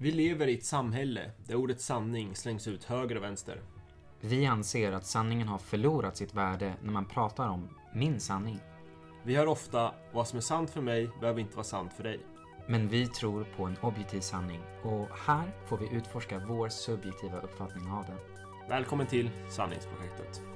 Vi lever i ett samhälle där ordet sanning slängs ut höger och vänster. Vi anser att sanningen har förlorat sitt värde när man pratar om min sanning. Vi hör ofta vad som är sant för mig behöver inte vara sant för dig. Men vi tror på en objektiv sanning och här får vi utforska vår subjektiva uppfattning av den. Välkommen till Sanningsprojektet.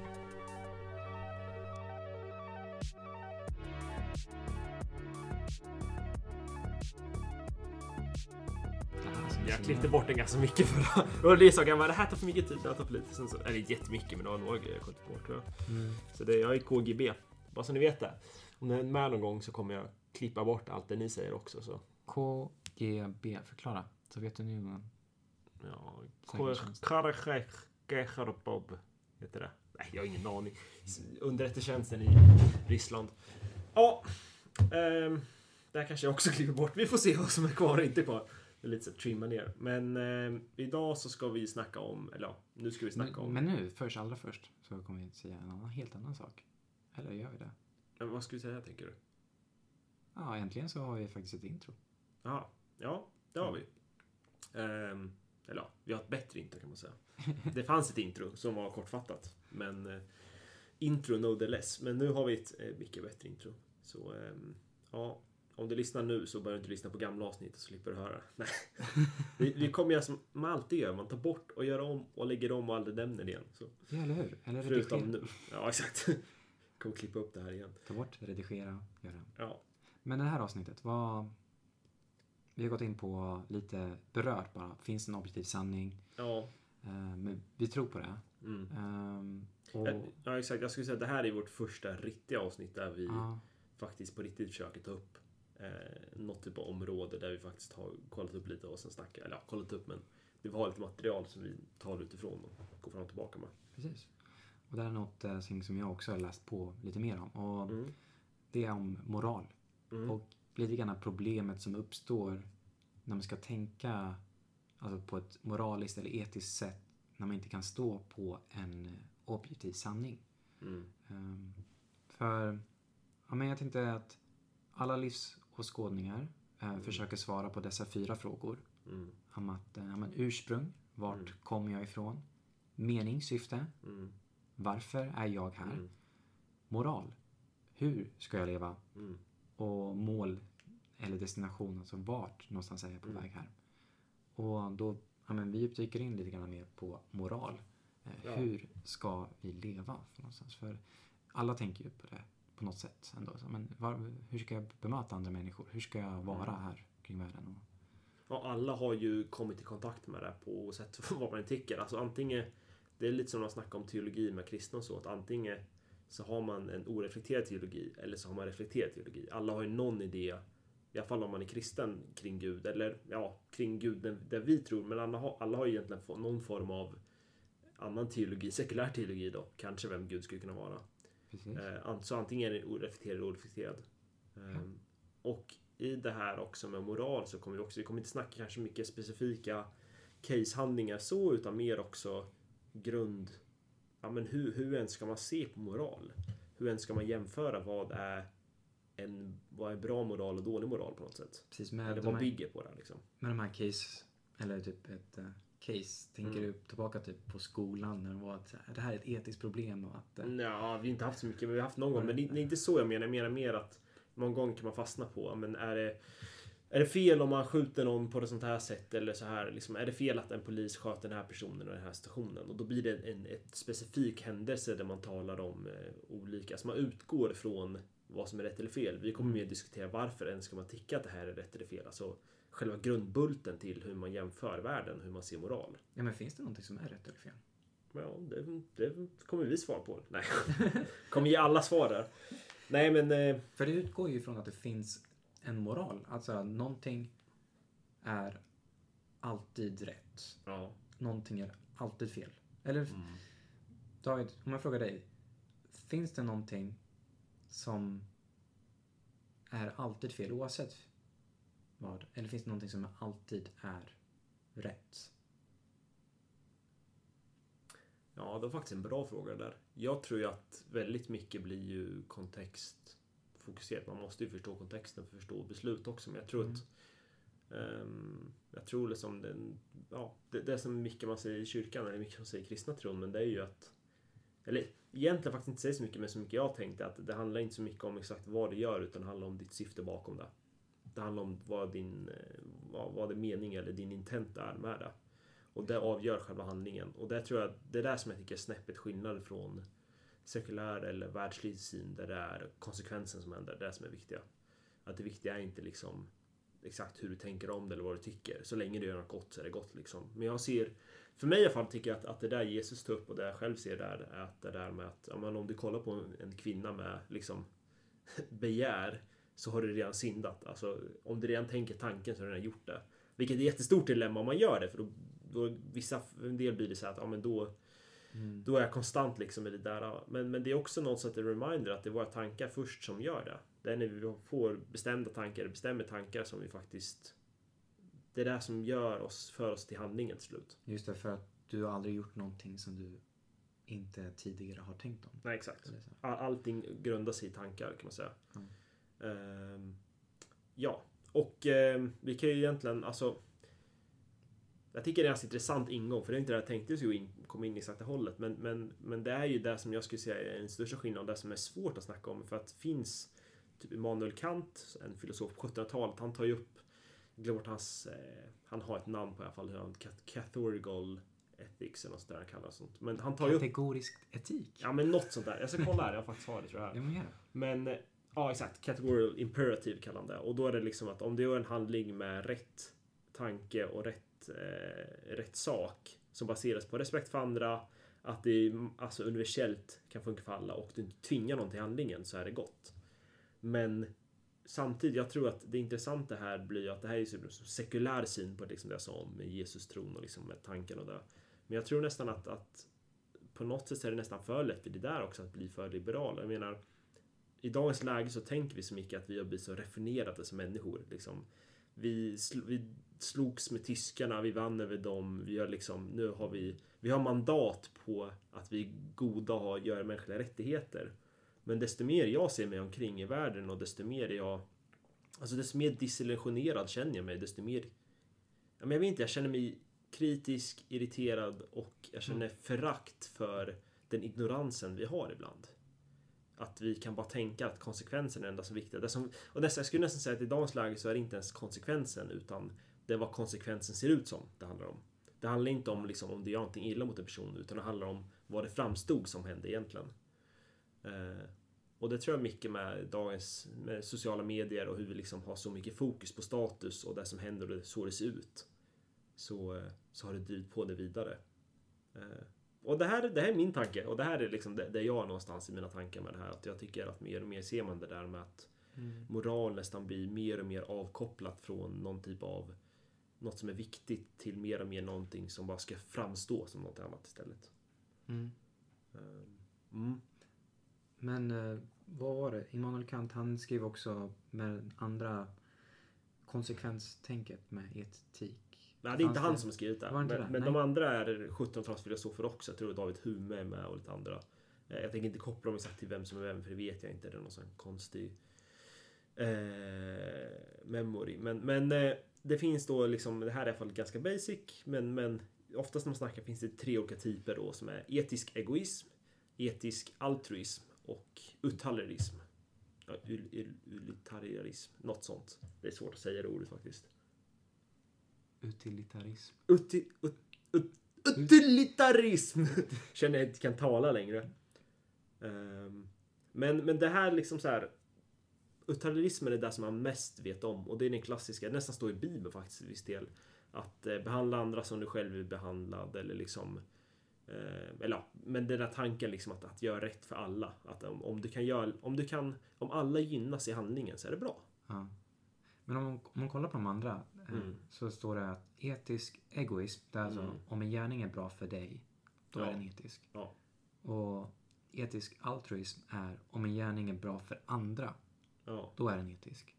Klippte bort den ganska mycket för att... Och Lisa sa det här tar för mycket tid, det här tar för lite. Sen så, eller jättemycket, men det var några grejer jag klippte bort tror jag. Mm. Så det, jag är KGB. Bara så ni vet det. Om ni är med någon gång så kommer jag klippa bort allt det ni säger också. Så. KGB, förklara. Sovjetunionen. Ja. Karachekharbob heter det. Nej, jag har ingen aning. Underrättelsetjänsten i Ryssland. Ja, ehm, det här kanske jag också klipper bort. Vi får se vad som är kvar och inte kvar. Det är lite så trimma ner. Men ehm, idag så ska vi snacka om, eller ja, nu ska vi snacka om... Men, men nu, först, allra först, så kommer vi säga en annan, helt annan sak. Eller gör vi det? Men vad ska vi säga tänker du? Ja, egentligen så har vi faktiskt ett intro. Ja, ja, det har vi. Ehm, eller ja, vi har ett bättre intro kan man säga. Det fanns ett intro som var kortfattat. Men eh, intro no the less. Men nu har vi ett eh, mycket bättre intro. Så ehm, ja, om du lyssnar nu så behöver du inte lyssna på gamla avsnitt så slipper du höra. Nej. Vi, vi kommer göra som man alltid gör. Man tar bort och gör om och lägger om och aldrig nämner det igen. Så, Ja, eller hur? Eller förutom redigera. nu. Ja, exakt. Kommer klippa upp det här igen. Ta bort, redigera, göra. Ja. Men det här avsnittet, vad... Vi har gått in på lite berört bara. Finns det en objektiv sanning? Ja. Eh, men vi tror på det. Mm. Ehm, och, Ja, exakt. Jag skulle säga att det här är vårt första riktiga avsnitt där vi ja, faktiskt på riktigt försöker ta upp eh, något typ av område där vi faktiskt har kollat upp lite och sen snackar. Eller ja, kollat upp men vi har lite material som vi tar utifrån och går fram och tillbaka med. precis. Och det här är något eh, som jag också har läst på lite mer om. Och Mm. det är om moral. Mm. Och lite grann problemet som uppstår när man ska tänka alltså på ett moraliskt eller etiskt sätt när man inte kan stå på en eh, objektiv sanning. Mm. Ehm, för ja, men jag tänkte att alla livsåskådningar eh, försöker svara på dessa fyra frågor. Mm. Om att, eh, ja, men ursprung, vart Mm. kommer jag ifrån? Mening, syfte, Mm. varför är jag här? Mm. Moral, hur ska jag leva? Mm. Och mål eller destination, alltså vart någonstans är jag på Mm. väg här? Och då, ja, men vi dyker in lite grann mer på moral. Eh, Ja. Hur ska vi leva för någonstans? För alla tänker ju på det på något sätt ändå. Men var, hur ska jag bemöta andra människor? Hur ska jag vara Mm. här kring världen? Och alla har ju kommit i kontakt med det på sätt vad man tycker. Alltså antingen, det är lite som man snackar om teologi med kristna och så, att antingen så har man en oreflekterad teologi eller så har man reflekterad teologi. Alla har ju någon idé, i alla fall om man är kristen, kring Gud. Eller ja, kring Gud där, vi tror. Men alla har, alla har ju egentligen någon form av annan teologi, sekulär teologi då. Kanske vem Gud skulle kunna vara. Precis. Eh, Så antingen är det oreflekterad eller oreflekterad. Ehm, Och i det här också med moral så kommer vi också, vi kommer inte snacka kanske mycket specifika casehandlingar så, utan mer också grund... Ja men hur, hur ens ska man se på moral? Hur ens ska man jämföra vad är en, vad är bra moral och dålig moral på något sätt? precis med, Eller vad här, bygger på det liksom? med de här case, eller typ ett eh, case, tänker Mm. du tillbaka typ på skolan när det var att det här är ett etiskt problem och att eh, Ja, vi har inte haft så mycket, men vi har haft någon gång. Men det, det är inte så jag menar. Jag menar mer att någon gång kan man fastna på, men är det är det fel om man skjuter någon på ett sånt här sätt eller så här? Liksom, är det fel att en polis sköter den här personen i den här situationen? Och då blir det en, ett specifik händelse där man talar om eh, olika, alltså man utgår från vad som är rätt eller fel. Vi kommer mer diskutera varför ens ska man tycka att det här är rätt eller fel. Alltså själva grundbulten till hur man jämför världen, hur man ser moral. ja men finns det någonting som är rätt eller fel? Ja, det, det kommer vi svara på. Nej, kommer ge alla svar där. Nej, men... Eh, För det utgår ju ifrån att det finns en moral. Alltså någonting är alltid rätt. ja. Någonting är alltid fel. Eller Mm. David, om jag frågar dig. Finns det någonting som är alltid fel oavsett vad? Eller finns det någonting som alltid är rätt? Ja, det var faktiskt en bra fråga där. Jag tror ju att väldigt mycket blir ju kontextfokuserat. Man måste ju förstå kontexten för att förstå beslut också. Men jag tror Mm. att Um, jag tror liksom den, ja, det, det är som mycket man säger i kyrkan eller mycket man säger i kristna tron, men det är ju att eller egentligen faktiskt inte säger så mycket, men så mycket jag tänkte att det handlar inte så mycket om exakt vad du gör, utan det handlar om ditt syfte bakom det. Det handlar om vad din, eh, vad, vad det mening eller din intent är med det. Och det avgör själva handlingen. Och det tror jag, det är där som jag tycker är snäppet skillnad från sekulär eller världslig syn där det är konsekvensen som händer, det är det som är viktiga. Att det viktiga är inte liksom exakt hur du tänker om det eller vad du tycker. Så länge du gör något gott så är det gott liksom. Men jag ser, för mig i alla fall tycker jag att, att det där Jesus tar upp och det jag själv ser där är att det där med att ja, men om du kollar på en kvinna med liksom begär så har du redan syndat. Alltså om du redan tänker tanken så har du redan gjort det. Vilket är ett jättestort dilemma om man gör det för då, då vissa, en del blir det så att ja men då Mm. Då är jag konstant liksom i det där. Men, men det är också något sätt en reminder att det är våra tankar först som gör det. Det är när vi får bestämda tankar, bestämmer tankar som vi faktiskt... Det är det som gör oss, för oss till handlingen till slut. Just det, för att du har aldrig gjort någonting som du inte tidigare har tänkt om. Nej, exakt. All, allting grundar sig i tankar kan man säga. Mm. Um, ja, och um, vi kan ju egentligen, alltså jag tycker det är en intressant ingång, för det är inte det jag tänkte skulle komma in i exakta hållet. Men, men, men det är ju det som jag skulle säga är den största skillnaden, det som är svårt att snacka om. För att finns typ Immanuel Kant, en filosof på 1700-talet, han tar ju upp, jag glömmer hans, eh, han har ett namn på i alla fall, cathorical ethics eller något sånt där han kallar sånt. Men han tar ju upp... Kategorisk etik? Ja men något sånt där. Jag ska kolla här, jag faktiskt har det tror jag. Ja, men, ja exakt, categorical imperative kallar han det. Och då är det liksom att om du gör en handling med rätt tanke och rätt eh, rätt sak som baseras på respekt för andra, att det alltså universellt kan funka för alla och du inte tvingar någon till handlingen så är det gott. Men samtidigt, jag tror att det intressanta här blir att det här är typ en sekulär syn på liksom det jag sa om Jesus tron och liksom med tanken och det. Men jag tror nästan att, att på något sätt är det nästan för lätt för det där också att bli för liberal. Jag menar, i dagens läge så tänker vi så mycket att vi har blivit så raffinerade som människor. Liksom, vi, vi slogs med tyskarna, vi vann över dem. Vi har liksom, nu har vi, vi har mandat på att vi är goda och har, gör mänskliga rättigheter. Men desto mer jag ser mig omkring i världen och desto mer jag... Alltså desto mer disillusionerad känner jag mig, desto mer... Ja, men jag vet inte, jag känner mig kritisk, irriterad och jag känner mm. förakt för den ignoransen vi har ibland. Att vi kan bara tänka att konsekvensen är det enda som är viktigt. Det som, och nästan, jag skulle nästan säga att i dagens läge så är det inte ens konsekvensen utan det är vad konsekvensen ser ut som det handlar om. Det handlar inte om liksom, om du gör någonting illa mot en person utan det handlar om vad det framstod som hände egentligen. Eh, och det tror jag mycket med dagens med sociala medier och hur vi liksom har så mycket fokus på status och det som händer och så det ser ut. Så, eh, så har det drivit på det vidare. Eh, och det här, det här är min tanke och det här är liksom det, det jag någonstans i mina tankar med det här. Att jag tycker att mer och mer ser man det där med att mm. moral nästan blir mer och mer avkopplat från någon typ av något som är viktigt till mer och mer någonting som bara ska framstå som något annat istället. Mm. Ehm, mm. Men eh, vad var det? Immanuel Kant han skrev också med andra konsekvenstänket med etik. Nej, det är inte han som har skrivit det. Men, det? men de andra är 1700-talsfilosofer också. Jag tror David Hume är med och lite andra. Eh, jag tänker inte koppla dem exakt till vem som är vem, för det vet jag inte. Det är någon sån konstig eh, memory. Men, men eh, det finns då liksom, det här är i alla fall ganska basic, men, men oftast när man snackar finns det tre olika typer då som är etisk egoism, etisk altruism och utilitarism. Ja, utilitarism, något sånt. Det är svårt att säga det ordet faktiskt. Utilitarism. Uti, ut, ut, utilitarism! Känner jag inte kan tala längre. Um, men, men det här liksom så här utilitarismen är det som man mest vet om och det är den klassiska, det nästan står i Bibeln faktiskt till viss del. Att eh, behandla andra som du själv är behandlad eller liksom eh, eller ja, men den där tanken liksom att, att göra rätt för alla. Att om, om du kan göra, om du kan, om alla gynnas i handlingen så är det bra. Ja. Men om, om man kollar på de andra mm. så står det att etisk egoism, det är alltså mm. om en gärning är bra för dig, då ja. är den etisk. Ja. Och etisk altruism är om en gärning är bra för andra, Ja. Då är den etisk.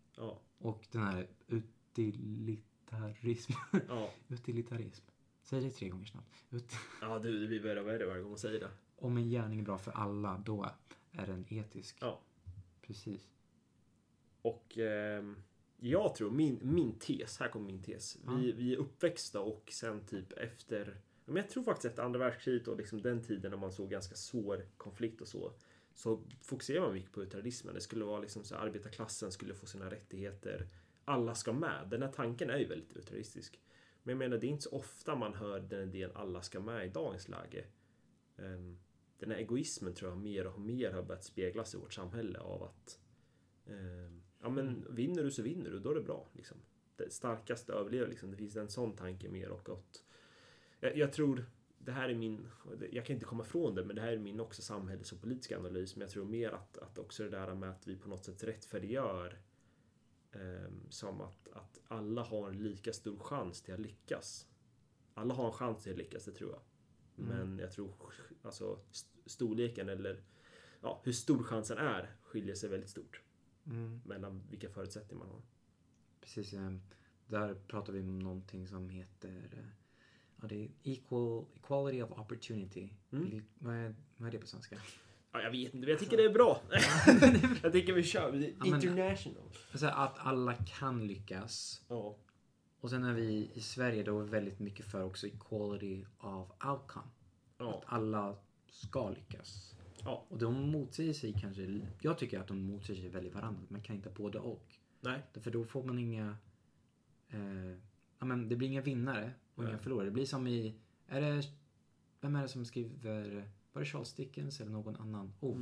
Och den här utilitarism. Utilitarism. Säg det tre gånger snabbt. Ut ja, du, det blir värre och värre varje gång man säger det. Om en gärning är bra för alla, då är den etisk. Ja. Precis. Och... Eh, Jag tror, min, min tes, här kommer min tes. Vi, vi är uppväxta och sen typ efter men jag tror faktiskt efter andra världskriget och liksom den tiden när man såg ganska svår konflikt och så. Så fokuserar man mycket på utilitarismen. Det skulle vara liksom så här, arbetarklassen skulle få sina rättigheter. Alla ska med. Den här tanken är ju väldigt utilitaristisk. Men jag menar, det är inte så ofta man hör den idén alla ska med i dagens läge. Ehm, Den här egoismen tror jag mer och mer har börjat speglas i vårt samhälle av att ehm, Ja men vinner du så vinner du, då är det bra. Liksom. Det starkaste överlever liksom. Det finns en sån tanke mer och att jag, jag tror det här är min, jag kan inte komma ifrån det, men det här är min också samhälls och politiska analys. Men jag tror mer att, att också det där med att vi på något sätt rättfärdiggör ehm, som att, att alla har en lika stor chans till att lyckas. Alla har en chans till att lyckas, det tror jag. Mm. Men jag tror alltså st- storleken eller ja, hur stor chansen är skiljer sig väldigt stort Mm. mellan vilka förutsättningar man har. Precis. eh, Där pratar vi om någonting som heter eh, ja, det är equal, equality of opportunity. Mm. Vad, är, vad är det på svenska? Ja, jag vet inte, men jag tycker det är bra. jag tycker vi kör. Är Ja, men- international. Att alla kan lyckas. Ja. Och sen är vi i Sverige då väldigt mycket för också equality of outcome. Ja. Att alla ska lyckas. Ja. Och de motsäger sig kanske. Jag tycker att de motsäger sig väldigt varandra. Man kan inte ha både och. Nej. För då får man inga... Eh, ja, men det blir inga vinnare och inga Nej. förlorare. Det blir som i... Är det, vem är det som skriver... Var det Charles Dickens eller någon annan? Oh,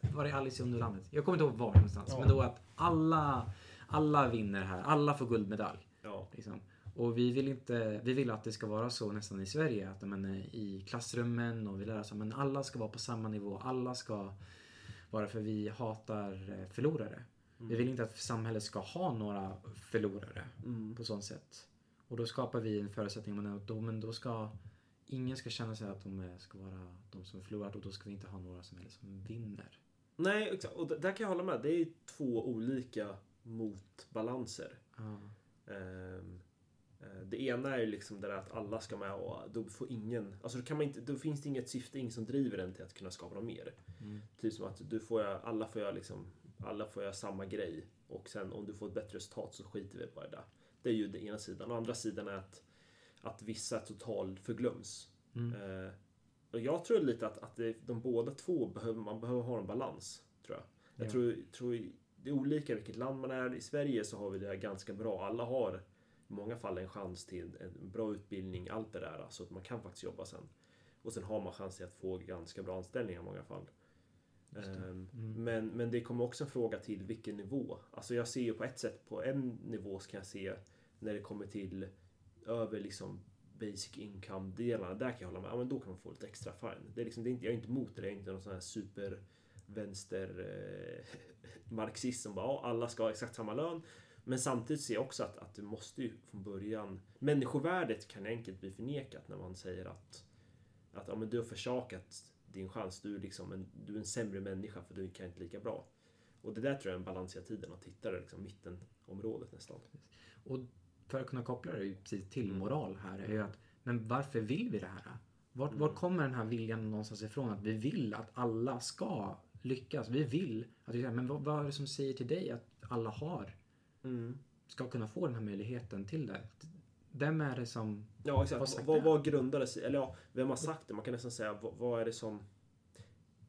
Mm. var det Alice i Underlandet? Jag kommer inte ihåg var någonstans. Ja. Men då att alla, alla vinner här. Alla får guldmedalj. Ja. Liksom. Och vi vill inte, vi vill att det ska vara så nästan i Sverige. Att men, eh, i klassrummen och vi lär oss att men alla ska vara på samma nivå. Alla ska vara för vi hatar eh, förlorare. Vi vill inte att samhället ska ha några förlorare Mm. på sånt sätt. Och då skapar vi en förutsättning. Men då, men då ska ingen ska känna sig att de är- ska vara de som förlorat och då ska vi inte ha några som, som vinner. Nej, exakt. Och där kan jag hålla med. Det är två olika motbalanser. Ehm, eh, Det ena är liksom det där att alla ska med och då får ingen, alltså då, kan man inte, då finns det inget syfte, ingen som driver en till att kunna skapa något mer. Mm. Typ som att du får alla får göra liksom, alla får göra samma grej och sen om du får ett bättre resultat så skiter vi bara i det. Det är ju den ena sidan. Och andra sidan är att, att vissa total förglöms. Mm. Eh, och jag tror lite att, att det, de båda två behöver, man behöver ha en balans. Tror jag. Jag Ja. tror, tror det är olika vilket land man är. I Sverige så har vi det ganska bra. Alla har i många fall en chans till en, bra utbildning, allt det där. Så att man kan faktiskt jobba sen. Och sen har man chans till att få ganska bra anställningar i många fall. Ehm, Mm. Men, men det kommer också en fråga till vilken nivå. Alltså jag ser ju på ett sätt, på en nivå så kan jag se när det kommer till över liksom basic income-delarna. Där kan jag hålla med. Ja, men då kan man få lite extra fine. Det är liksom, det är inte, jag är inte emot det. Jag är inte någon sån här super vänster eh, marxist som bara ja, alla ska ha exakt samma lön. Men samtidigt ser jag också att, att du måste ju från början... Människovärdet kan enkelt bli förnekat när man säger att, att ja, men du har försakat din chans. Du är, liksom en, du är en sämre människa för du kan inte lika bra. Och det där tror jag är en balans hela tiden. Att hitta det liksom mittenområdet nästan. Och för att kunna koppla det precis till Mm. moral här är ju att, men varför vill vi det här? Vart, Mm. var kommer den här viljan någonstans ifrån? Att vi vill att alla ska lyckas. Vi vill att vi, men vad, vad är det som säger till dig att alla har, ska kunna få den här möjligheten till det? Vem är det som... Ja, exakt. sagt Vad, det? vad sig Eller ja, vem har sagt det? Man kan nästan säga, vad, vad är det som...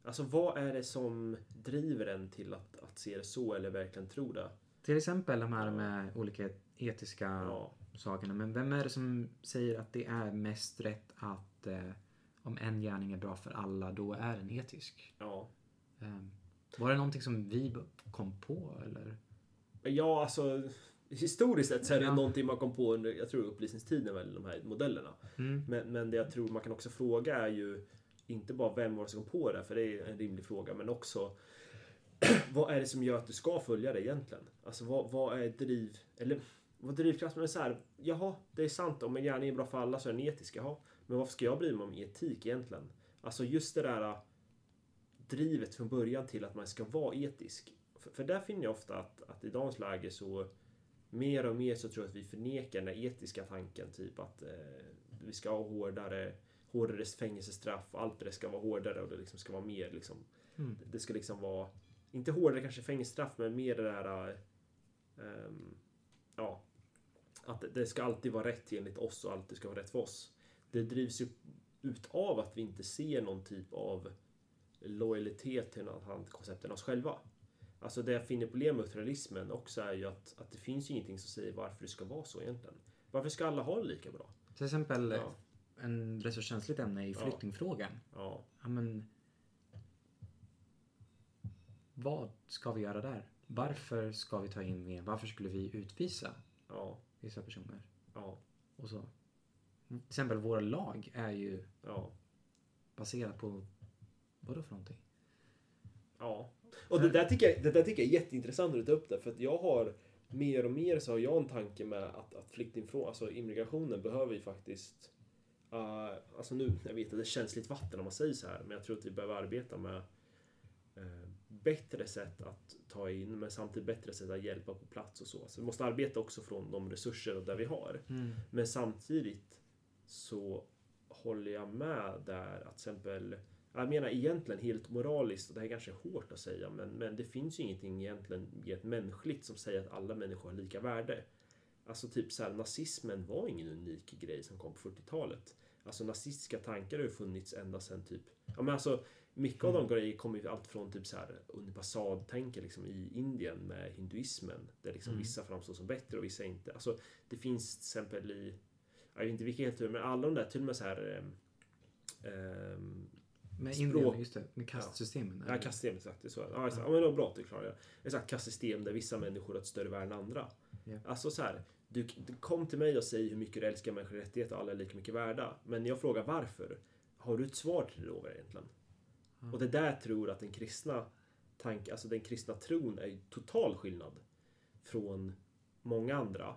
Alltså, vad är det som driver en till att, att se det så eller verkligen tro det? Till exempel de här med olika etiska Ja. sakerna. Men vem är det som säger att det är mest rätt att eh, om en gärning är bra för alla, då är den etisk? Ja. Um, var det någonting som vi kom på eller? Ja, alltså... Historiskt sett så är det Ja. någonting man kom på under, jag tror upplysningstiden väl, de här modellerna. Mm. Men, men det jag tror man kan också fråga är ju inte bara vem var det som kom på det, för det är en rimlig fråga, men också vad är det som gör att du ska följa det egentligen? Alltså vad, vad är driv... Eller vad drivkraften är så här, jaha, det är sant, om en gärning är bra för alla så är den etisk, jaha. Men varför ska jag bry mig om etik egentligen? Alltså just det där drivet från början till att man ska vara etisk. För, för där finner jag ofta att, att i dagens läge så mer och mer så tror jag att vi förnekar den etiska tanken. Typ att eh, vi ska ha hårdare, hårdare fängelsestraff och allt det ska vara hårdare och det liksom ska vara mer liksom. Mm. Det ska liksom vara, inte hårdare kanske fängelsestraff men mer det där eh, ehm, ja, att det ska alltid vara rätt enligt oss och alltid ska vara rätt för oss. Det drivs ju ut av att vi inte ser någon typ av lojalitet till något annat koncept än oss själva. Alltså det jag finner problem med ultralismen också är ju att, att det finns ju ingenting som säger varför det ska vara så egentligen. Varför ska alla ha det lika bra? Till exempel Ja. en rätt så känsligt ämne i flyktingfrågan. Ja, Ja, men, vad ska vi göra där? Varför ska vi ta in mer? Varför skulle vi utvisa ja, vissa personer? ja, Och så. Till exempel våra lag är ju ja, baserat på vadå för någonting? ja. Och det där tycker jag, det där tycker jag är jätteintressant att tar upp det. För att jag har mer och mer så har jag en tanke med att, att flyktingfrågan, alltså immigrationen behöver ju faktiskt Uh, alltså nu, jag vet att det är känsligt vatten om man säger så här, men jag tror att vi behöver arbeta med eh, bättre sätt att ta in, men samtidigt bättre sätt att hjälpa på plats och så. Så vi måste arbeta också från de resurser där vi har. Men samtidigt så håller jag med där att till exempel jag menar egentligen helt moraliskt, och det här är kanske hårt att säga, men, men det finns ju ingenting egentligen i ett mänskligt som säger att alla människor har lika värde. Alltså typ så här, nazismen var ingen unik grej som kom på 40-talet. Alltså nazistiska tankar har ju funnits ända sedan typ, ja men alltså mycket av de grejerna kommer ju allt från typ så här Unipasad-tänker liksom i Indien med hinduismen. Där liksom Mm. vissa framstår som bättre och vissa inte. Alltså det finns till exempel i, jag vet inte vilka helt men alla de där till och med så här ehm, ehm, Med Språk. Just det. Med kastsystemen. Ja, eller? kastsystem exakt. Det är så. Ja, exakt. ja, men det var bra att du klarade det. Exakt, kastsystem där vissa människor har ett större värde än andra. Ja. Alltså så här, du, du kom till mig och säg hur mycket du älskar mänskliga rättigheter och alla är lika mycket värda. Men jag frågar varför. Har du ett svar till det då egentligen? Ja. Och det där tror att den kristna tank, alltså den kristna tron är total skillnad från många andra.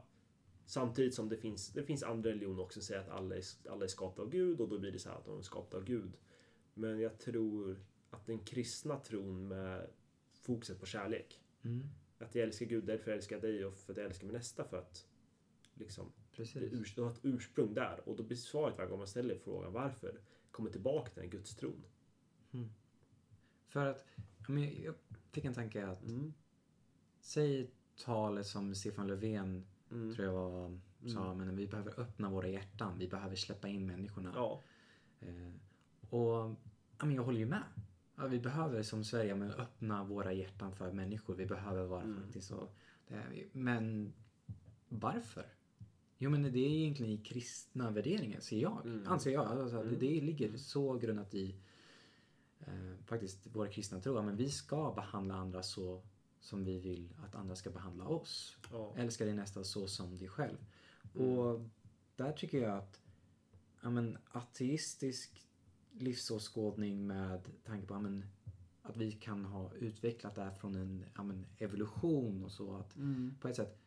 Samtidigt som det finns, det finns andra religioner också som säger att alla är, alla är skapade av Gud och då blir det så här att de är skapade av Gud. Men jag tror att den kristna tron med fokuset på kärlek. Mm, Att jag älskar Gud därför jag älskar dig och för att jag älskar min nästa för att liksom, det precis. urs, du har ett ursprung där. Och då blir svaret varje gång man ställer frågan varför kommer tillbaka till den gudstron. För att, men jag fick en tanke att, Mm. säg talet som Stefan Löfven, Mm. tror jag var, sa, men vi behöver öppna våra hjärtan. Vi behöver släppa in människorna. Ja, Eh, och ja, men jag håller ju med. Ja, vi behöver som Sverige men, öppna våra hjärtan för människor. Vi behöver vara Mm. faktiskt så. Men varför? Jo men det är egentligen i kristna värderingar, ser jag. Mm. Anser jag. Alltså, Mm. det, det ligger så grundat i eh, faktiskt våra kristna tro. Men vi ska behandla andra så som vi vill att andra ska behandla oss. ja, Älska din nästa så som dig själv. Mm. Och där tycker jag att ja, men, ateistisk livsåskådning med tanke på ja, men, att vi kan ha utvecklat det här från en ja, men, evolution och så. Att Mm. på ett sätt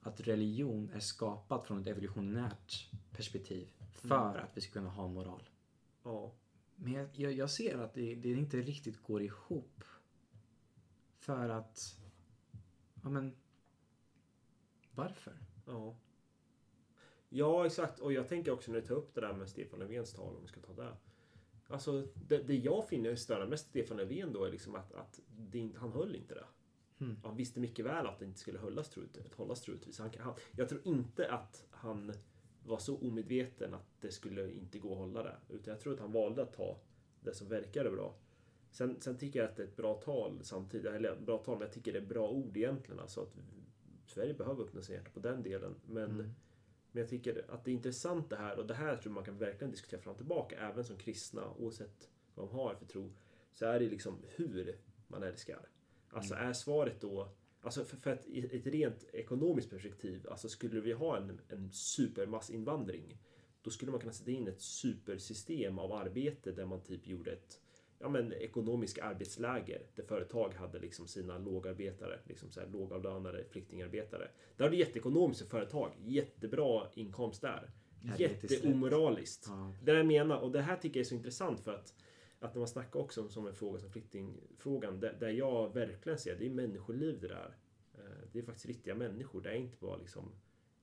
att religion är skapat från ett evolutionärt perspektiv för Mm. att vi ska kunna ha moral. ja, Men jag, jag, jag ser att det, det inte riktigt går ihop. För att, ja men, varför? ja. Ja, exakt. Och jag tänker också när du tar upp det där med Stefan Löfvens tal, om vi ska ta det. Alltså, det, det jag finner störande med Stefan Löfven då är liksom att, att det, han höll inte det. Mm. Han visste mycket väl att det inte skulle hållas, troligt, hållas troligtvis. Han, han, jag tror inte att han var så omedveten att det skulle inte gå att hålla det. Utan jag tror att han valde att ta det som verkade bra. Sen, sen tycker jag att det är ett bra tal samtidigt. Eller bra tal, men jag tycker det är bra ord egentligen. Alltså att Sverige behöver öppna sig hjärta på den delen. Men, Mm. Men jag tycker att det är intressant det här. Och det här tror man kan verkligen diskutera fram och tillbaka. Även som kristna, oavsett vad de har för tro. Så är det liksom hur man älskar. Alltså är svaret då Alltså för, för att i ett rent ekonomiskt perspektiv, alltså skulle vi ha en, en supermassinvandring, då skulle man kunna sätta in ett supersystem av arbete där man typ gjorde ett ja, men, ekonomisk arbetsläger där företag hade liksom sina lågarbetare, liksom så här, lågavlönade flyktingarbetare. Det var det jätteekonomiskt för företag, jättebra inkomst där. Jätteomoraliskt. Ja, Det jag menar, och det här tycker jag är så intressant för att att när man snackar också om som en fråga som flyktingfrågan, där, där jag verkligen ser det är människoliv det där. Eh, Det är faktiskt riktiga människor. Det är inte bara liksom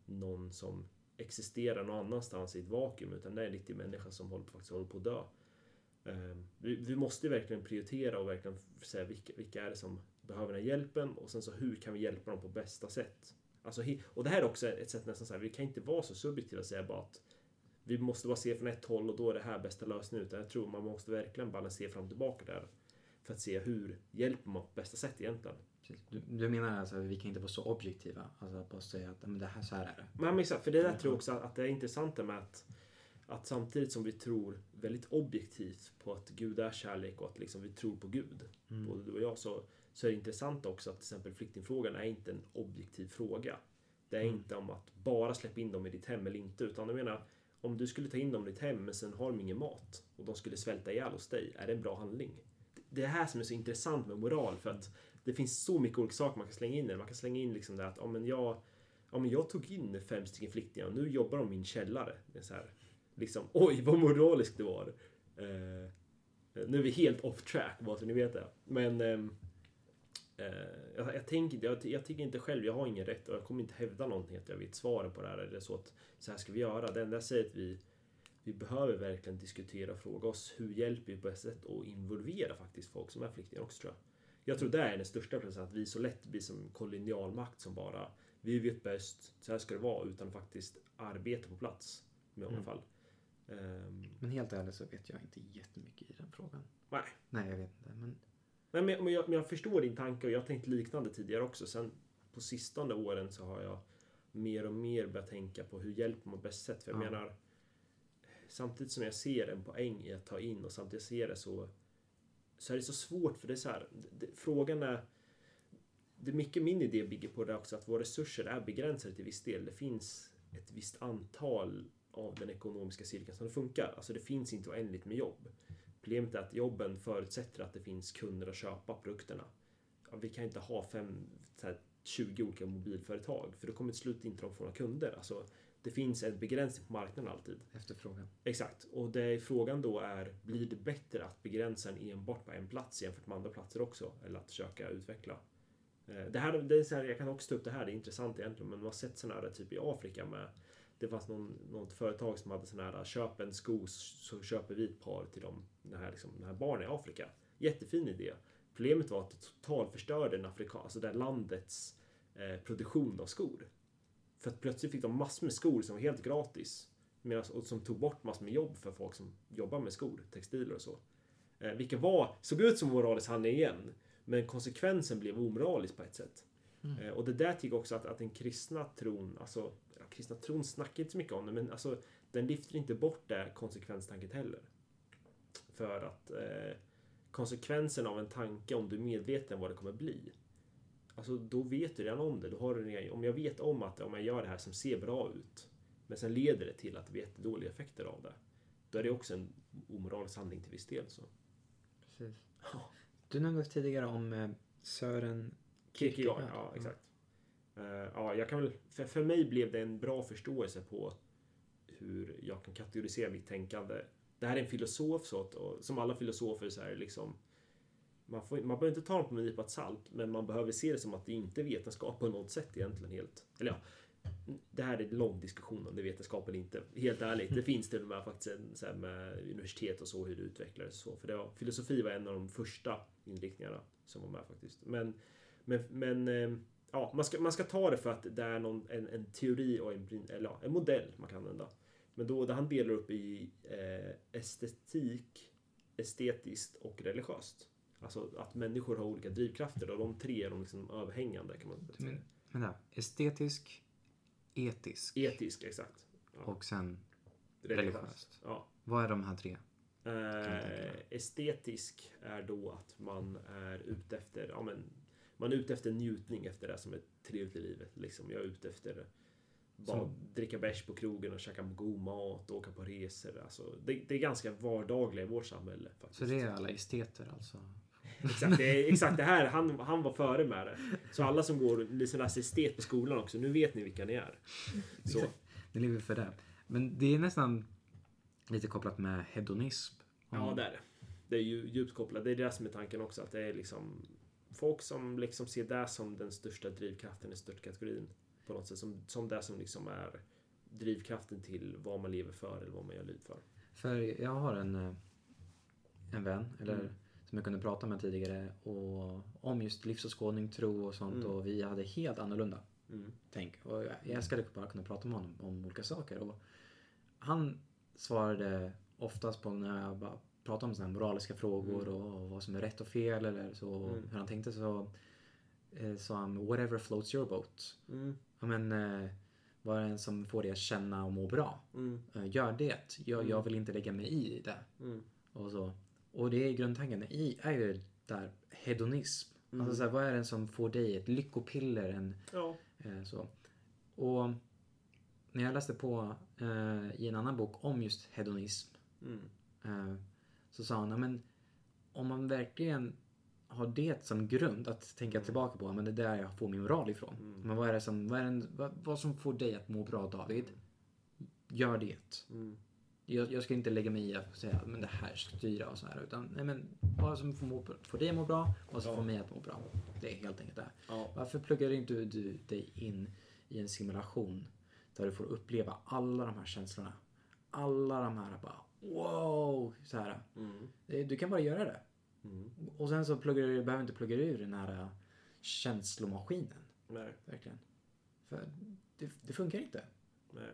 någon som existerar någon annanstans i ett vakuum, utan det är en riktig människa som håller, faktiskt håller på att dö. Eh, Vi, vi måste verkligen prioritera och verkligen säga vilka, vilka är det som behöver den här hjälpen och sen så hur kan vi hjälpa dem på bästa sätt. Alltså, och det här är också ett sätt nästan så här, vi kan inte vara så subjektiva och säga bara att vi måste bara se från ett håll och då är det här bästa lösningen. Utan jag tror man måste verkligen balansera fram och tillbaka där. För att se hur hjälper man på bästa sätt egentligen. Precis. Du, du menar alltså att vi kan inte vara så objektiva? Alltså att bara säga att men det här, så här är det. Men exakt, för det där tror jag också att det är intressant med att, att samtidigt som vi tror väldigt objektivt på att Gud är kärlek och att liksom vi tror på Gud, Mm. både du och jag, så, så är det intressant också att till exempel flyktingfrågan är inte en objektiv fråga. Det är Mm. inte om att bara släppa in dem i ditt hem eller inte, utan jag menar om du skulle ta in dem i ditt hem men sen har de ingen mat och de skulle svälta ihjäl hos dig, är det en bra handling? Det är det här som är så intressant med moral för att det finns så mycket olika saker man kan slänga in i. Man kan slänga in liksom det att ja, men jag, ja, men jag tog in fem stycken flyktingar och nu jobbar de i min källare. Det är så här, liksom, oj vad moraliskt det var. Eh, nu är vi helt off track, bara så ni vet det. Men ehm, eh, jag, jag, tänker, jag, jag tycker inte själv, jag har ingen rätt och jag kommer inte hävda någonting att jag vet svaret på det här. Eller så att så här ska vi göra. Det enda jag säger är att vi, vi behöver verkligen diskutera och fråga oss hur hjälper vi på bästa sätt och involvera faktiskt folk som är flyktingar också tror jag. Jag tror det är den största processen, att vi så lätt blir som kolonialmakt som bara vi vet bäst, så här ska det vara, utan att faktiskt arbeta på plats. I många Mm. fall. Ehm, Men helt ärligt så vet jag inte jättemycket i den frågan. nej. Nej, jag vet inte. Men Nej, men, men, jag, men jag förstår din tanke och jag har tänkt liknande tidigare också. Sen på sistone åren så har jag mer och mer börjat tänka på hur hjälper man bäst sätt. För jag Ja. menar, samtidigt som jag ser en poäng i att ta in och samtidigt ser det så, så är det så svårt för det är så här, det, frågan är det är mycket min idé bygger på det också att våra resurser är begränsade till viss del. Det finns ett visst antal av den ekonomiska cirkeln som det funkar. Alltså det finns inte oändligt med jobb. Problemet är att jobben förutsätter att det finns kunder att köpa produkterna. Ja, vi kan inte ha fem, här, 20 olika mobilföretag för då kommer till slut inte de få några kunder. Alltså, det finns en begränsning på marknaden alltid. efterfrågan. Exakt. Och det frågan då är, blir det bättre att begränsa den enbart på en plats jämfört med andra platser också? Eller att försöka utveckla? Eh, Det här, det är så här, jag kan också ta upp det här, det är intressant egentligen, men man har sett sådana här typ i Afrika med det fanns någon, något företag som hade sån här köp en sko så köper vi ett par till dem, den här, liksom, den här barnen i Afrika. Jättefin idé. Problemet var att det totalförstörde den afrika, alltså det landets eh, produktion av skor. För att plötsligt fick de massor med skor som var helt gratis. Medans, och som tog bort massor med jobb för folk som jobbar med skor, textiler och så. Eh, vilket var, såg ut som moralisk handling igen. Men konsekvensen blev omoralisk på ett sätt. Mm. Eh, och det där tycker jag också att, att den kristna tron, alltså kristna tron snackar inte så mycket om det, men alltså den lyfter inte bort det konsekvenstanket heller. För att eh, konsekvensen av en tanke, om du är medveten vad det kommer bli, alltså då vet du redan om det. Då har du redan, om jag vet om att om jag gör det här som ser bra ut, men sen leder det till att det blir jättedåliga effekter av det, då är det också en omoralisk handling till viss del. Så. Precis. Ja. Du nämnde tidigare om eh, Sören Kierkegaard, Kierkegaard. ja exakt. Eh, ja, jag kan väl, för, för mig blev det en bra förståelse på hur jag kan kategorisera mitt tänkande. Det här är en filosof, så att, och som alla filosofer så är det liksom man, får, man behöver inte ta dem på en nypa salt, men man behöver se det som att det inte är vetenskap på något sätt egentligen helt. Eller ja, det här är en lång diskussion om det är vetenskap eller inte. Helt ärligt, det finns till och med faktiskt en, så här med universitet och så, hur det utvecklades och så. För det var, filosofi var en av de första inriktningarna som var med faktiskt. Men, men, men eh, ja, man ska, man ska ta det för att det är någon, en, en teori och en, eller ja, en modell man kan använda. Men då, där han delar upp i eh, estetik, estetiskt och religiöst. Alltså att människor har olika drivkrafter och de tre är de liksom överhängande kan man säga. Men, vänta, estetisk, etisk Etisk, exakt. Ja, och sen religiöst. religiöst. Ja. Vad är de här tre? Eh, estetisk är då att man är ute efter, ja men, man är ute efter njutning efter det som är trevligt i livet. Liksom. Jag är ute efter bara Så- dricka bärs på krogen och käka god mat och åka på resor. Alltså, det, det är ganska vardagliga i vårt samhälle. Faktiskt. Så det är alla esteter alltså? Exakt, det, exakt det här. Han, han var före med det. Så alla som går liksom läser estet på skolan också, nu vet ni vilka ni är. Så. Det lever för det. Men det är nästan lite kopplat med hedonism. Ja, det är det. Det är ju djupt kopplat. Det är det som är tanken också. Att det är liksom folk som liksom ser det som den största drivkraften, den största kategorin. På något sätt. Som, som det som liksom är drivkraften till vad man lever för eller vad man gör liv för. För jag har en, eh, en vän, eller Mm. som jag kunde prata med tidigare, och, om just livsåskådning, tro och sånt. Mm. Och vi hade helt annorlunda Mm. tänk. Och jag, jag älskade bara kunna prata med honom om olika saker. Och han svarade oftast på när jag bara pratade om såna här moraliska frågor och vad som är rätt och fel eller så, Mm. hur han tänkte så eh, sa han whatever floats your boat. Mm. Ja, men eh, vad är det som får dig att känna och må bra? Mm. Eh, gör det. Jag, jag vill inte lägga mig i det. Mm. Och, så. och det är grundtanken i är ju där hedonism. Mm. Alltså så här, vad är det som får dig ett lyckopiller? En, Ja. eh, så. Och när jag läste på eh, i en annan bok om just hedonism Mm. Så sa "Ja, men om man verkligen har det som grund att tänka tillbaka på, "Ja, men det är där jag får min moral ifrån. Mm. Men vad är det som, vad, är det, vad, vad som får dig att må bra David? Gör det. Mm. Jag, jag ska inte lägga mig i att säga men det här ska styra och så här. Utan nej, men vad som får, må, får dig att må bra vad som Ja. får mig att må bra. Det är helt enkelt det. Ja. Varför pluggar inte du, du dig in i en simulation där du får uppleva alla de här känslorna? Alla de här bara wow! Så här. Mm. Du kan bara göra det. Mm. Och sen så pluggar du, behöver inte plugga ur den här äh, känslomaskinen. Nej. Verkligen. För det, det funkar inte. Nej.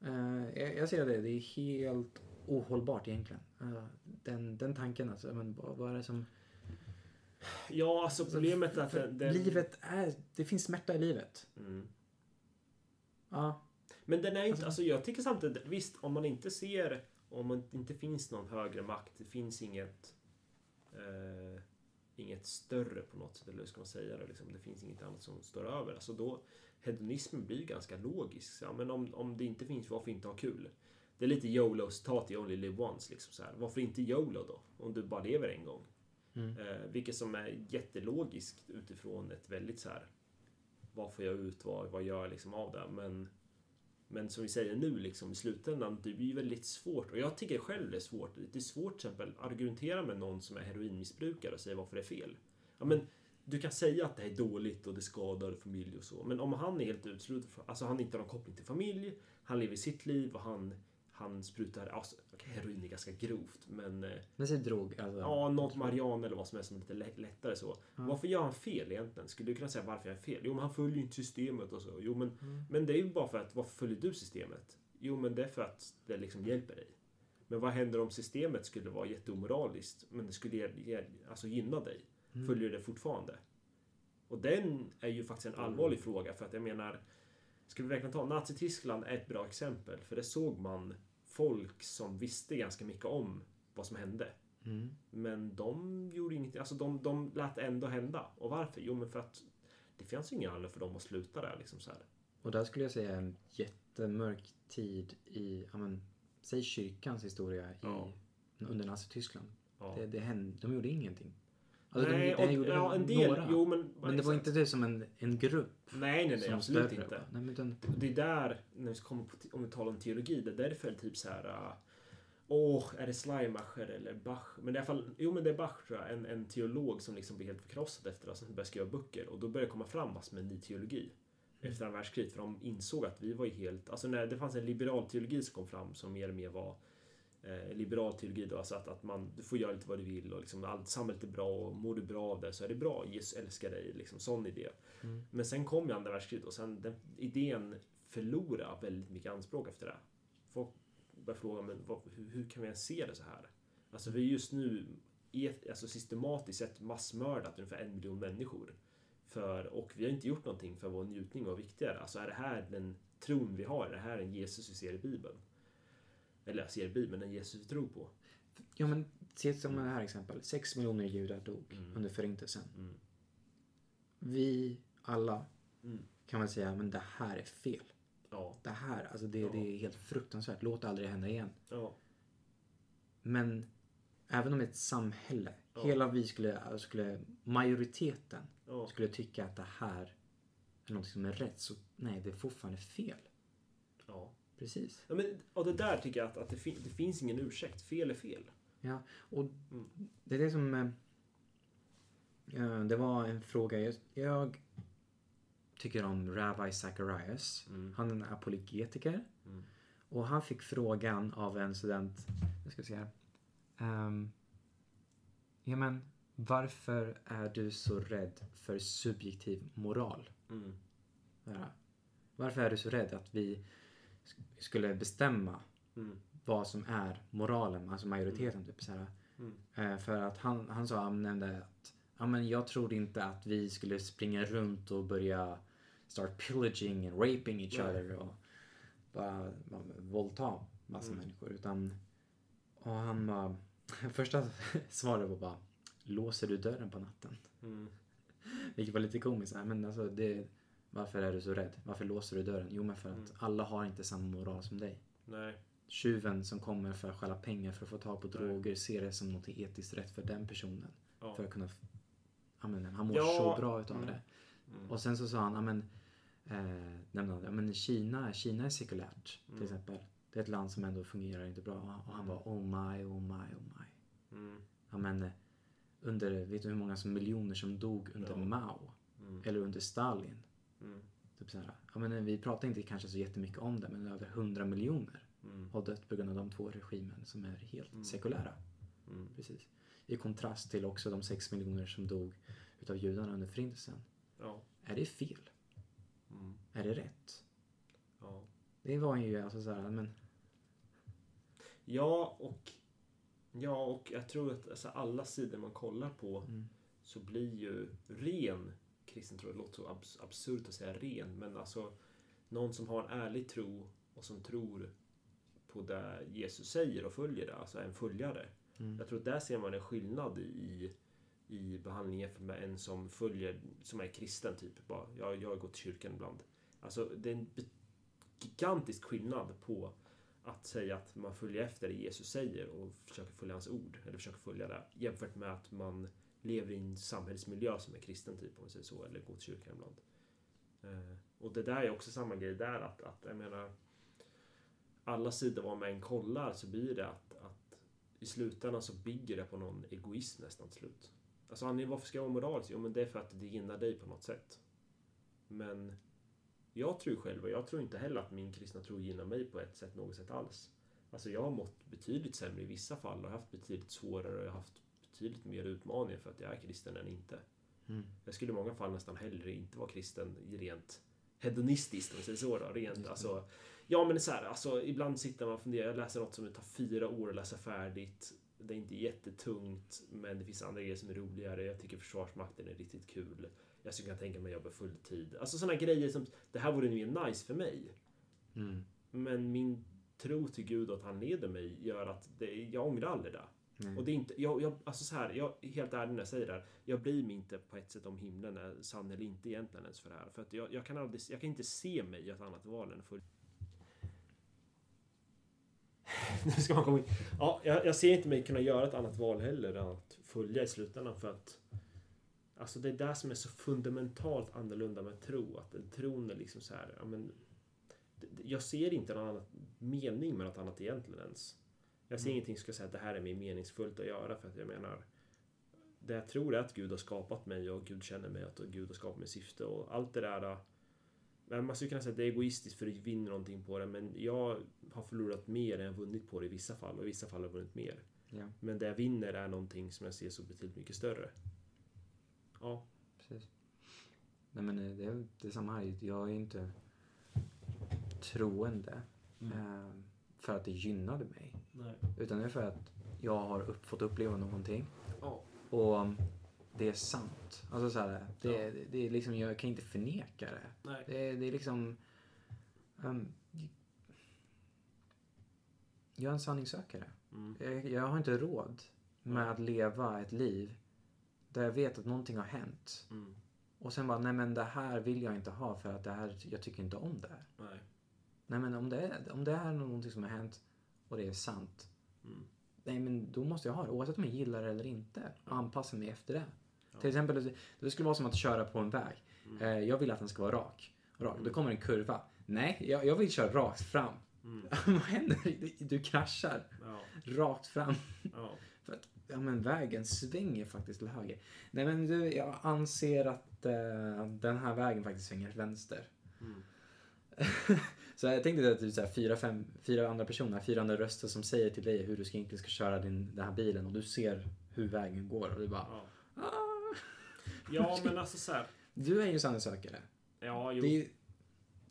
Eh, jag, jag ser det, det är helt ohållbart egentligen. Eh, den, den tanken alltså. Men vad, är det som... Ja, alltså problemet är att den, den... Livet är... Det finns smärta i livet. Mm. Ja. Men den är inte, alltså jag tycker samtidigt, visst om man inte ser, om det inte finns någon högre makt, det finns inget eh, inget större på något sätt, eller hur ska man säga det, liksom, det finns inget annat som står över. Alltså då, hedonismen blir ganska logisk. Ja, men om, om det inte finns, varför inte ha kul? Det är lite YOLO-citat i Only Live Once. Liksom så här. Varför inte YOLO då? Om du bara lever en gång. Mm. Eh, vilket som är jättelogiskt utifrån ett väldigt så här. Vad får jag ut? Vad, vad gör jag liksom av det? Men, men som vi säger nu liksom i slutändan, det blir väldigt svårt. Och jag tycker själv det är svårt. Det är svårt till exempel argumentera med någon som är heroinmissbrukare och säga varför det är fel. Ja, men du kan säga att det här är dåligt och det skadar familj och så. Men om han är helt utsluten, alltså han inte har någon koppling till familj, han lever sitt liv och han, han sprutar, alltså, okej, heroin är ganska grovt, men eh, Men säg drog. Alltså, Ja, något Marianne eller vad som är som är lite lä- lättare så. Varför gör han fel egentligen? Skulle du kunna säga varför jag är fel? Jo, men han följer ju inte systemet och så. Jo, men, men det är ju bara för att varför följer du systemet? Jo, men det är för att det liksom hjälper dig. Men vad händer om systemet skulle vara jätteomoraliskt men det skulle ge, ge, alltså gynna dig? Följer du det fortfarande? Och den är ju faktiskt en allvarlig fråga för att jag menar Ska vi verkligen ta Nazityskland är ett bra exempel för det såg man folk som visste ganska mycket om vad som hände. Mm. Men de gjorde ingenting. Alltså de, de lät ändå hända. Och varför? Jo, men för att det fanns ingen anledning för dem att sluta där. Liksom så här. Och där skulle jag säga en jättemörk tid i, ja men, säg kyrkans historia i, Ja. under Nazityskland. Ja. Det, det hände, de gjorde ingenting. Alltså, nej, de, och, ja, en del. några. Jo, men... men det var inte det som en, en grupp. Nej, nej, nej. Absolut större, inte. Nej, utan, Det är där, när vi kommer på, om vi talar om teologi, det är därför typ så här... äh, Åh, är det Schleimacher eller Bach? Men det är i alla fall, jo men det är Bach tror jag, en, en teolog som liksom blir helt förkrossad efter att han började skriva böcker. Och då började det komma fram massor med ny teologi. Efter andra världskriget. För de insåg att vi var ju helt, alltså när det fanns en liberal teologi som kom fram som mer och mer var eh, liberal teologi då, alltså att, att man, du får göra lite vad du vill och liksom allt samhället är bra och mår du bra av det så är det bra. Jesus älskar dig, liksom sån idé. Mm. Men sen kom ju andra världskriget och sen den idén förlorade väldigt mycket anspråk efter det. Folk började fråga, men vad, hur, hur kan vi ens se det så här? Alltså vi är just nu et, alltså systematiskt sett massmördat ungefär en miljon människor. För, och vi har inte gjort någonting för vår njutning var viktigare. Alltså är det här den tron vi har? Är det här en Jesus vi ser i Bibeln? Eller jag ser i Bibeln, en Jesus tror på. ja men se som det här exempel. Sex miljoner judar dog Mm. under förintelsen. Mm. Vi alla Mm. kan väl säga, men det här är fel. Ja, Det här, alltså det, Ja. det är helt fruktansvärt. Låt det aldrig hända igen. ja, Men även om ett samhälle, hela vi skulle, skulle, majoriteten skulle tycka att det här är något som är rätt, så nej, det är fortfarande fel. ja. Precis. ja men, och det där tycker jag att, att det, fin- det finns ingen ursäkt. Fel är fel. Ja, och Mm. det är det som... eh, det var en fråga. Jag, jag tycker om Rabbi Zacharias. Mm. Han är apologetiker. Mm. Och han fick frågan av en student. Jag ska se här. Um, ja, men varför är du så rädd för subjektiv moral? Mm. Så här, varför är du så rädd att vi skulle bestämma Mm. vad som är moralen, alltså majoriteten. Typ, så här. Mm. Eh, för att han, han sa, han nämnde att ja, men jag trodde inte att vi skulle springa runt och börja start pillaging and raping each Nej. other och bara, bara våldta massa Mm. människor. Utan, och han bara, första svaret var bara, låser du dörren på natten? Mm. Vilket var lite komiskt. Men alltså, det, varför är du så rädd? Varför låser du dörren? Jo, men för att Mm. alla har inte samma moral som dig. Nej. Tjuven som kommer för att stjäla pengar för att få tag på Nej. droger ser det som något etiskt rätt för den personen. Ja. För att kunna... f- Ja, men, han mår Ja, så bra utav mm. det. Mm. Och sen så sa han, ja men, eh, nämnde han, ja, men Kina, Kina är sekulärt till Mm. exempel. Det är ett land som ändå fungerar inte bra. Och han Mm. bara, oh my, oh my, oh my. Mm. Ja men, eh, under, vet du hur många som miljoner som dog under Ja. Mao? Mm. Eller under Stalin? Mm. Typ så här, ja, men vi pratar inte kanske så jättemycket om det, men över 100 miljoner Mm. har dött på grund av de två regimen som är helt Mm. sekulära. Mm. Precis. I kontrast till också de 6 miljoner som dog utav judarna under förintelsen. Ja. Är det fel? Mm. Är det rätt? Ja. Det var ju alltså så här, men Ja, och Ja, och jag tror att alltså, alla sidor man kollar på Mm. så blir ju ren kristen tro, det låter så abs- absurt att säga ren, men alltså någon som har en ärlig tro och som tror på det Jesus säger och följer det, alltså en följare. Mm. Jag tror att där ser man en skillnad i, i behandlingen jämfört med en som följer, som är kristen typ. Bara, jag, jag gått till kyrkan ibland. Alltså det är en gigantisk skillnad på att säga att man följer efter det Jesus säger och försöker följa hans ord, eller försöker följa det, jämfört med att man lever i en samhällsmiljö som är kristen typ, om man säger så, eller går till kyrkan ibland. Eh, och det där är också samma grej där, att, att jag menar, alla sidor vad man än kollar så blir det att, att i slutändan så bygger det på någon egoism nästan till slut. Alltså anledningen varför ska jag vara moralisk? Jo men det är för att det gynnar dig på något sätt. Men jag tror själv, och jag tror inte heller att min kristna tro gynnar mig på ett sätt, något sätt alls. Alltså jag har mått betydligt sämre i vissa fall och haft betydligt svårare och jag har haft betydligt mer utmaningar för att jag är kristen än inte. Mm. Jag skulle i många fall nästan hellre inte vara kristen i rent hedonistiskt, om man säger så då. Rent, alltså, ja men så här, alltså, ibland sitter man och funderar, jag läser något som det tar fyra år att läsa färdigt. Det är inte jättetungt, men det finns andra grejer som är roligare. Jag tycker Försvarsmakten är riktigt kul. Jag skulle kunna tänka mig att jobba fulltid. Alltså sådana grejer som, det här vore mer nice för mig. Mm. Men min tro till Gud och att han leder mig gör att det, jag ångrar aldrig det. Och det är inte, jag, jag, alltså så här, jag är helt ärlig när jag säger det här. Jag bryr mig inte på ett sätt om himlen är sann eller inte egentligen ens för det här. För att jag, jag kan aldrig, jag kan inte se mig i ett annat val än för... nu ska man komma in. Ja, jag, jag ser inte mig kunna göra ett annat val heller än att följa i slutändan för att Alltså det är det som är så fundamentalt annorlunda med tro. Att en tron är liksom så här, ja men jag ser inte någon annan mening med något annat egentligen ens. Jag ser Mm. ingenting som ska säga att det här är mer meningsfullt att göra för att jag menar det jag tror är att Gud har skapat mig och Gud känner mig att Gud har skapat mig syfte och allt det där men man skulle kunna säga att det är egoistiskt för att vinna någonting på det men jag har förlorat mer än jag vunnit på det i vissa fall och i vissa fall har jag vunnit mer. Ja, Men det jag vinner är någonting som jag ser så betydligt mycket större. Ja. precis. Nej men eh, det är det är samma här. Jag är inte troende eh, för att det gynnade mig. Nej. Utan det är för att jag har upp, fått uppleva någonting Ja. och um, det är sant. Alltså så här, det, Ja. det, det är liksom, jag kan inte förneka det. Nej. Det, är- det är liksom... ehm, jag är en sanningssökare. Mm. Jag, jag har inte råd med Nej. att leva ett liv där jag vet att någonting har hänt. Mm. Och sen bara, nej men det här vill jag inte ha för att det här, jag tycker inte om det här. Nej. Nej men om det, är, om det är någonting som har hänt och det är sant. Mm. Nej men då måste jag ha det oavsett om jag gillar det eller inte. Och anpassa mig efter det. Ja. Till exempel, det- skulle vara som att köra på en väg. Mm. Eh, jag vill att den ska vara rak. rak. Mm. Då kommer en kurva. Nej, jag, jag vill köra rakt fram. Mm. Vad händer? Du, du kraschar Ja. rakt fram. Ja. För att ja, men vägen svänger faktiskt till höger. Nej men du, jag anser att eh, den här vägen faktiskt svänger vänster. Mm. Så jag tänkte att det är så här fyra, fem, fyra andra personer, fyra andra röster som säger till dig hur du ska, egentligen ska köra din, den här bilen och du ser hur vägen går och du bara Ja. ah. ja, men alltså så här. Du är ju sanningssökare. Ja, jo. Det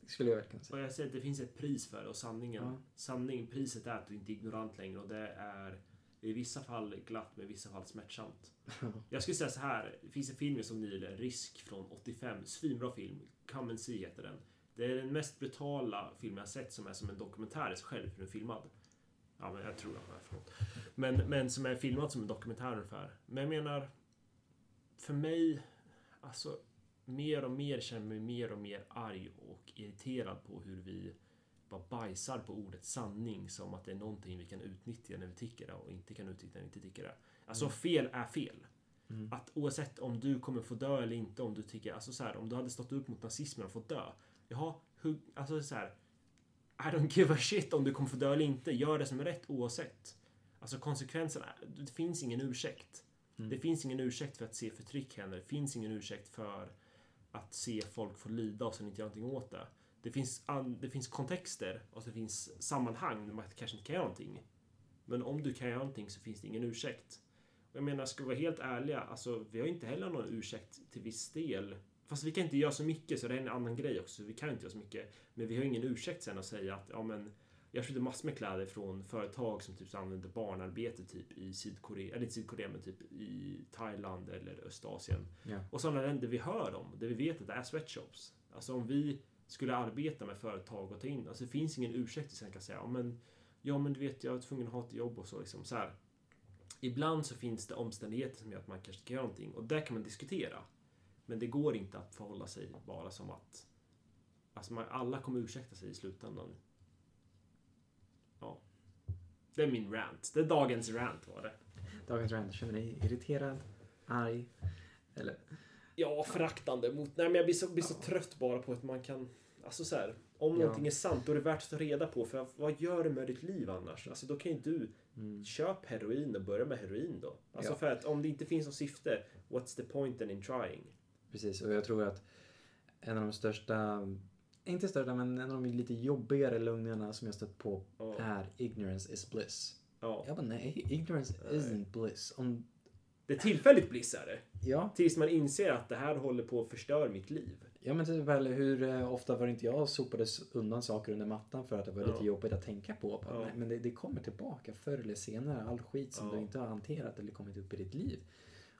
skulle jag verkligen Och säga. jag säger att det finns ett pris för det och sanningen, Ja. sanning, priset är att du inte är ignorant längre och det är i vissa fall glatt, men i vissa fall smärtsamt. Jag skulle säga så här, det finns en film som nyligen, Risk från 85, svinbra film. Come and see heter den. Det är den mest brutala film jag sett som är som en dokumentär i sig själv, hur den är filmad. Ja, men jag tror att den är, förlåt. Men, men som är filmad som en dokumentär ungefär. Men jag menar, för mig, alltså mer och mer känner jag mig mer och mer arg och irriterad på hur vi bara bajsar på ordet sanning som att det är någonting vi kan utnyttja när vi tycker det och inte kan utnyttja när vi inte tycker det. Alltså Mm. fel är fel. Mm. Att oavsett om du kommer få dö eller inte, om du tycker, alltså så här, om du hade stått upp mot nazismen och fått dö. Jaha, hur, alltså så här. I don't give a shit om du kommer få dö eller inte. Gör det som är rätt oavsett. Alltså konsekvenserna, det finns ingen ursäkt. Mm. Det finns ingen ursäkt för att se förtryck hända. Det finns ingen ursäkt för att se folk få lida och sen inte göra någonting åt det. Det finns, det finns kontexter och det finns sammanhang där man kanske inte kan göra någonting. Men om du kan göra någonting så finns det ingen ursäkt. Och jag menar, ska vi vara helt ärliga, alltså vi har inte heller någon ursäkt till viss del. Fast vi kan inte göra så mycket, så det är en annan grej också. Vi kan inte göra så mycket. Men vi har ingen ursäkt sen att säga att, ja men, jag köpte massor med kläder från företag som typ använder barnarbete typ i Sydkorea, eller inte Sydkorea men typ i Thailand eller Östasien. Ja. Och sådana länder vi hör om, där vi vet att det är sweatshops. Alltså om vi skulle arbeta med företag och ta in, alltså det finns ingen ursäkt sen kan säga, ja men, ja men du vet jag är tvungen att ha ett jobb och så liksom så här. Ibland så finns det omständigheter som gör att man kanske ska göra någonting och där kan man diskutera. Men det går inte att förhålla sig bara som att Alltså man, alla kommer ursäkta sig i slutändan. Ja. Det är min rant. Det är dagens rant var det. Dagens rant, känner dig irriterad, arg? Eller? Ja, föraktande mot... Nej, men jag blir så, blir så trött bara på att man kan... Alltså så här, om Ja. någonting är sant, då är det värt att ta reda på. För vad gör det med ditt liv annars? Alltså då kan ju du... Mm. Köp heroin och börja med heroin då. Alltså Ja. för att om det inte finns något syfte, what's the point in trying? Precis, och jag tror att en av de största, inte största, men en av de lite jobbigare lögnerna som jag stött på Ja. är ignorance is bliss. ja. Jag bara nej, ignorance Nej. isn't bliss. Om, Det är tillfälligt bliss är det. ja, Tills man inser att det här håller på att förstöra mitt liv. ja men typ eller hur eh, ofta var det inte jag sopades undan saker under mattan för att det var Ja. lite jobbigt att tänka på. Bara, nej, Men det, det kommer tillbaka förr eller senare, all skit som du inte har hanterat eller kommit upp i ditt liv.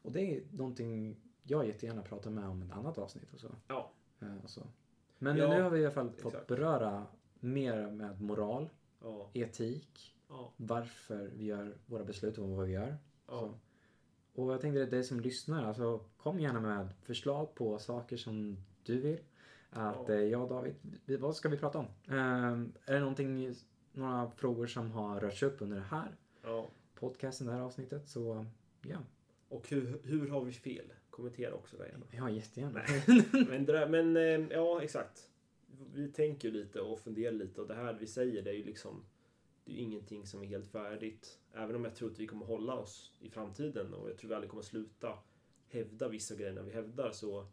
Och det är någonting jag jättegärna pratar med om ett annat avsnitt och så. Ja. Eh, och så. Men Ja, nu har vi i alla fall fått exakt. beröra mer med moral, Ja. etik, Ja. varför vi gör våra beslut och vad vi gör. Och jag tänkte att dig som lyssnar, alltså kom gärna med förslag på saker som du vill. Att Ja. eh, jag och David, vi, vad ska vi prata om? Ehm, är det någonting, några frågor som har rörts upp under det här podcasten, det här avsnittet? Så ja, Och hur, hur har vi fel? Kommentera också det gärna. ja jättegärna. Men, där, men eh, ja, exakt. Vi tänker lite och funderar lite och det här vi säger det är ju liksom det är ju ingenting som är helt färdigt. Även om jag tror att vi kommer hålla oss i framtiden och jag tror vi aldrig kommer sluta hävda vissa grejer när vi hävdar så,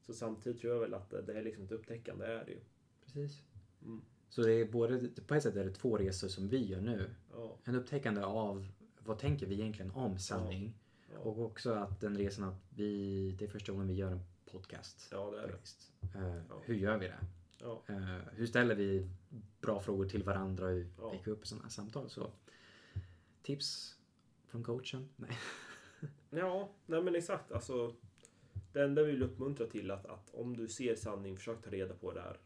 så samtidigt tror jag väl att det det är liksom ett upptäckande, det är det ju. Precis. Mm. Så det är både, på ett sätt är det två resor som vi gör nu. Ja, En upptäckande av vad tänker vi egentligen om sanning? ja, Och också att den resan att vi, det är första gången vi gör en podcast. ja det är det. faktiskt. Eh, Ja. Hur gör vi det? Ja, Eh, hur ställer vi bra frågor till varandra och hur Ja. vi upp sådana här samtal? Så tips från coachen? Nej. ja nej men exakt. Alltså, det enda vi vill uppmuntra till att, att om du ser sanning, försök ta reda på det här.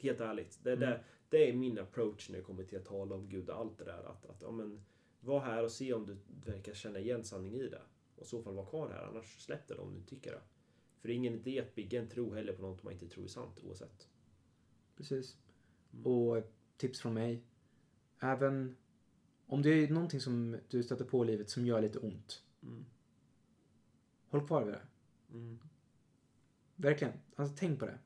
Helt ärligt. Det, Mm. det, det är min approach när det kommer till att tala om Gud och allt det där. Att, att ja, men, var här och se om du verkar känna igen sanning i det. Och i så fall var kvar här, annars släpp det om du tycker det. För det är ingen idé att bygga en tro heller på något man inte tror är sant oavsett. Precis. Mm. Och tips från mig. Även om det är någonting som du stöter på i livet som gör lite ont. Mm. Håll kvar vid det. Mm. Verkligen. Alltså tänk på det.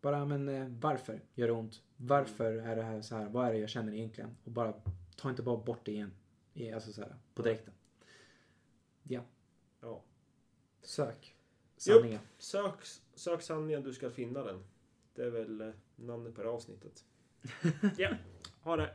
Bara, men eh, varför gör det ont? Varför är det här så här? Vad är det jag känner egentligen? Och bara, ta inte bara bort det igen. Alltså så här, på direkten. Ja. Ja. Sök. Sanningen. Sök, sök sanningen, du ska finna den. Det är väl eh, namnet på det här avsnittet. ja, ha det.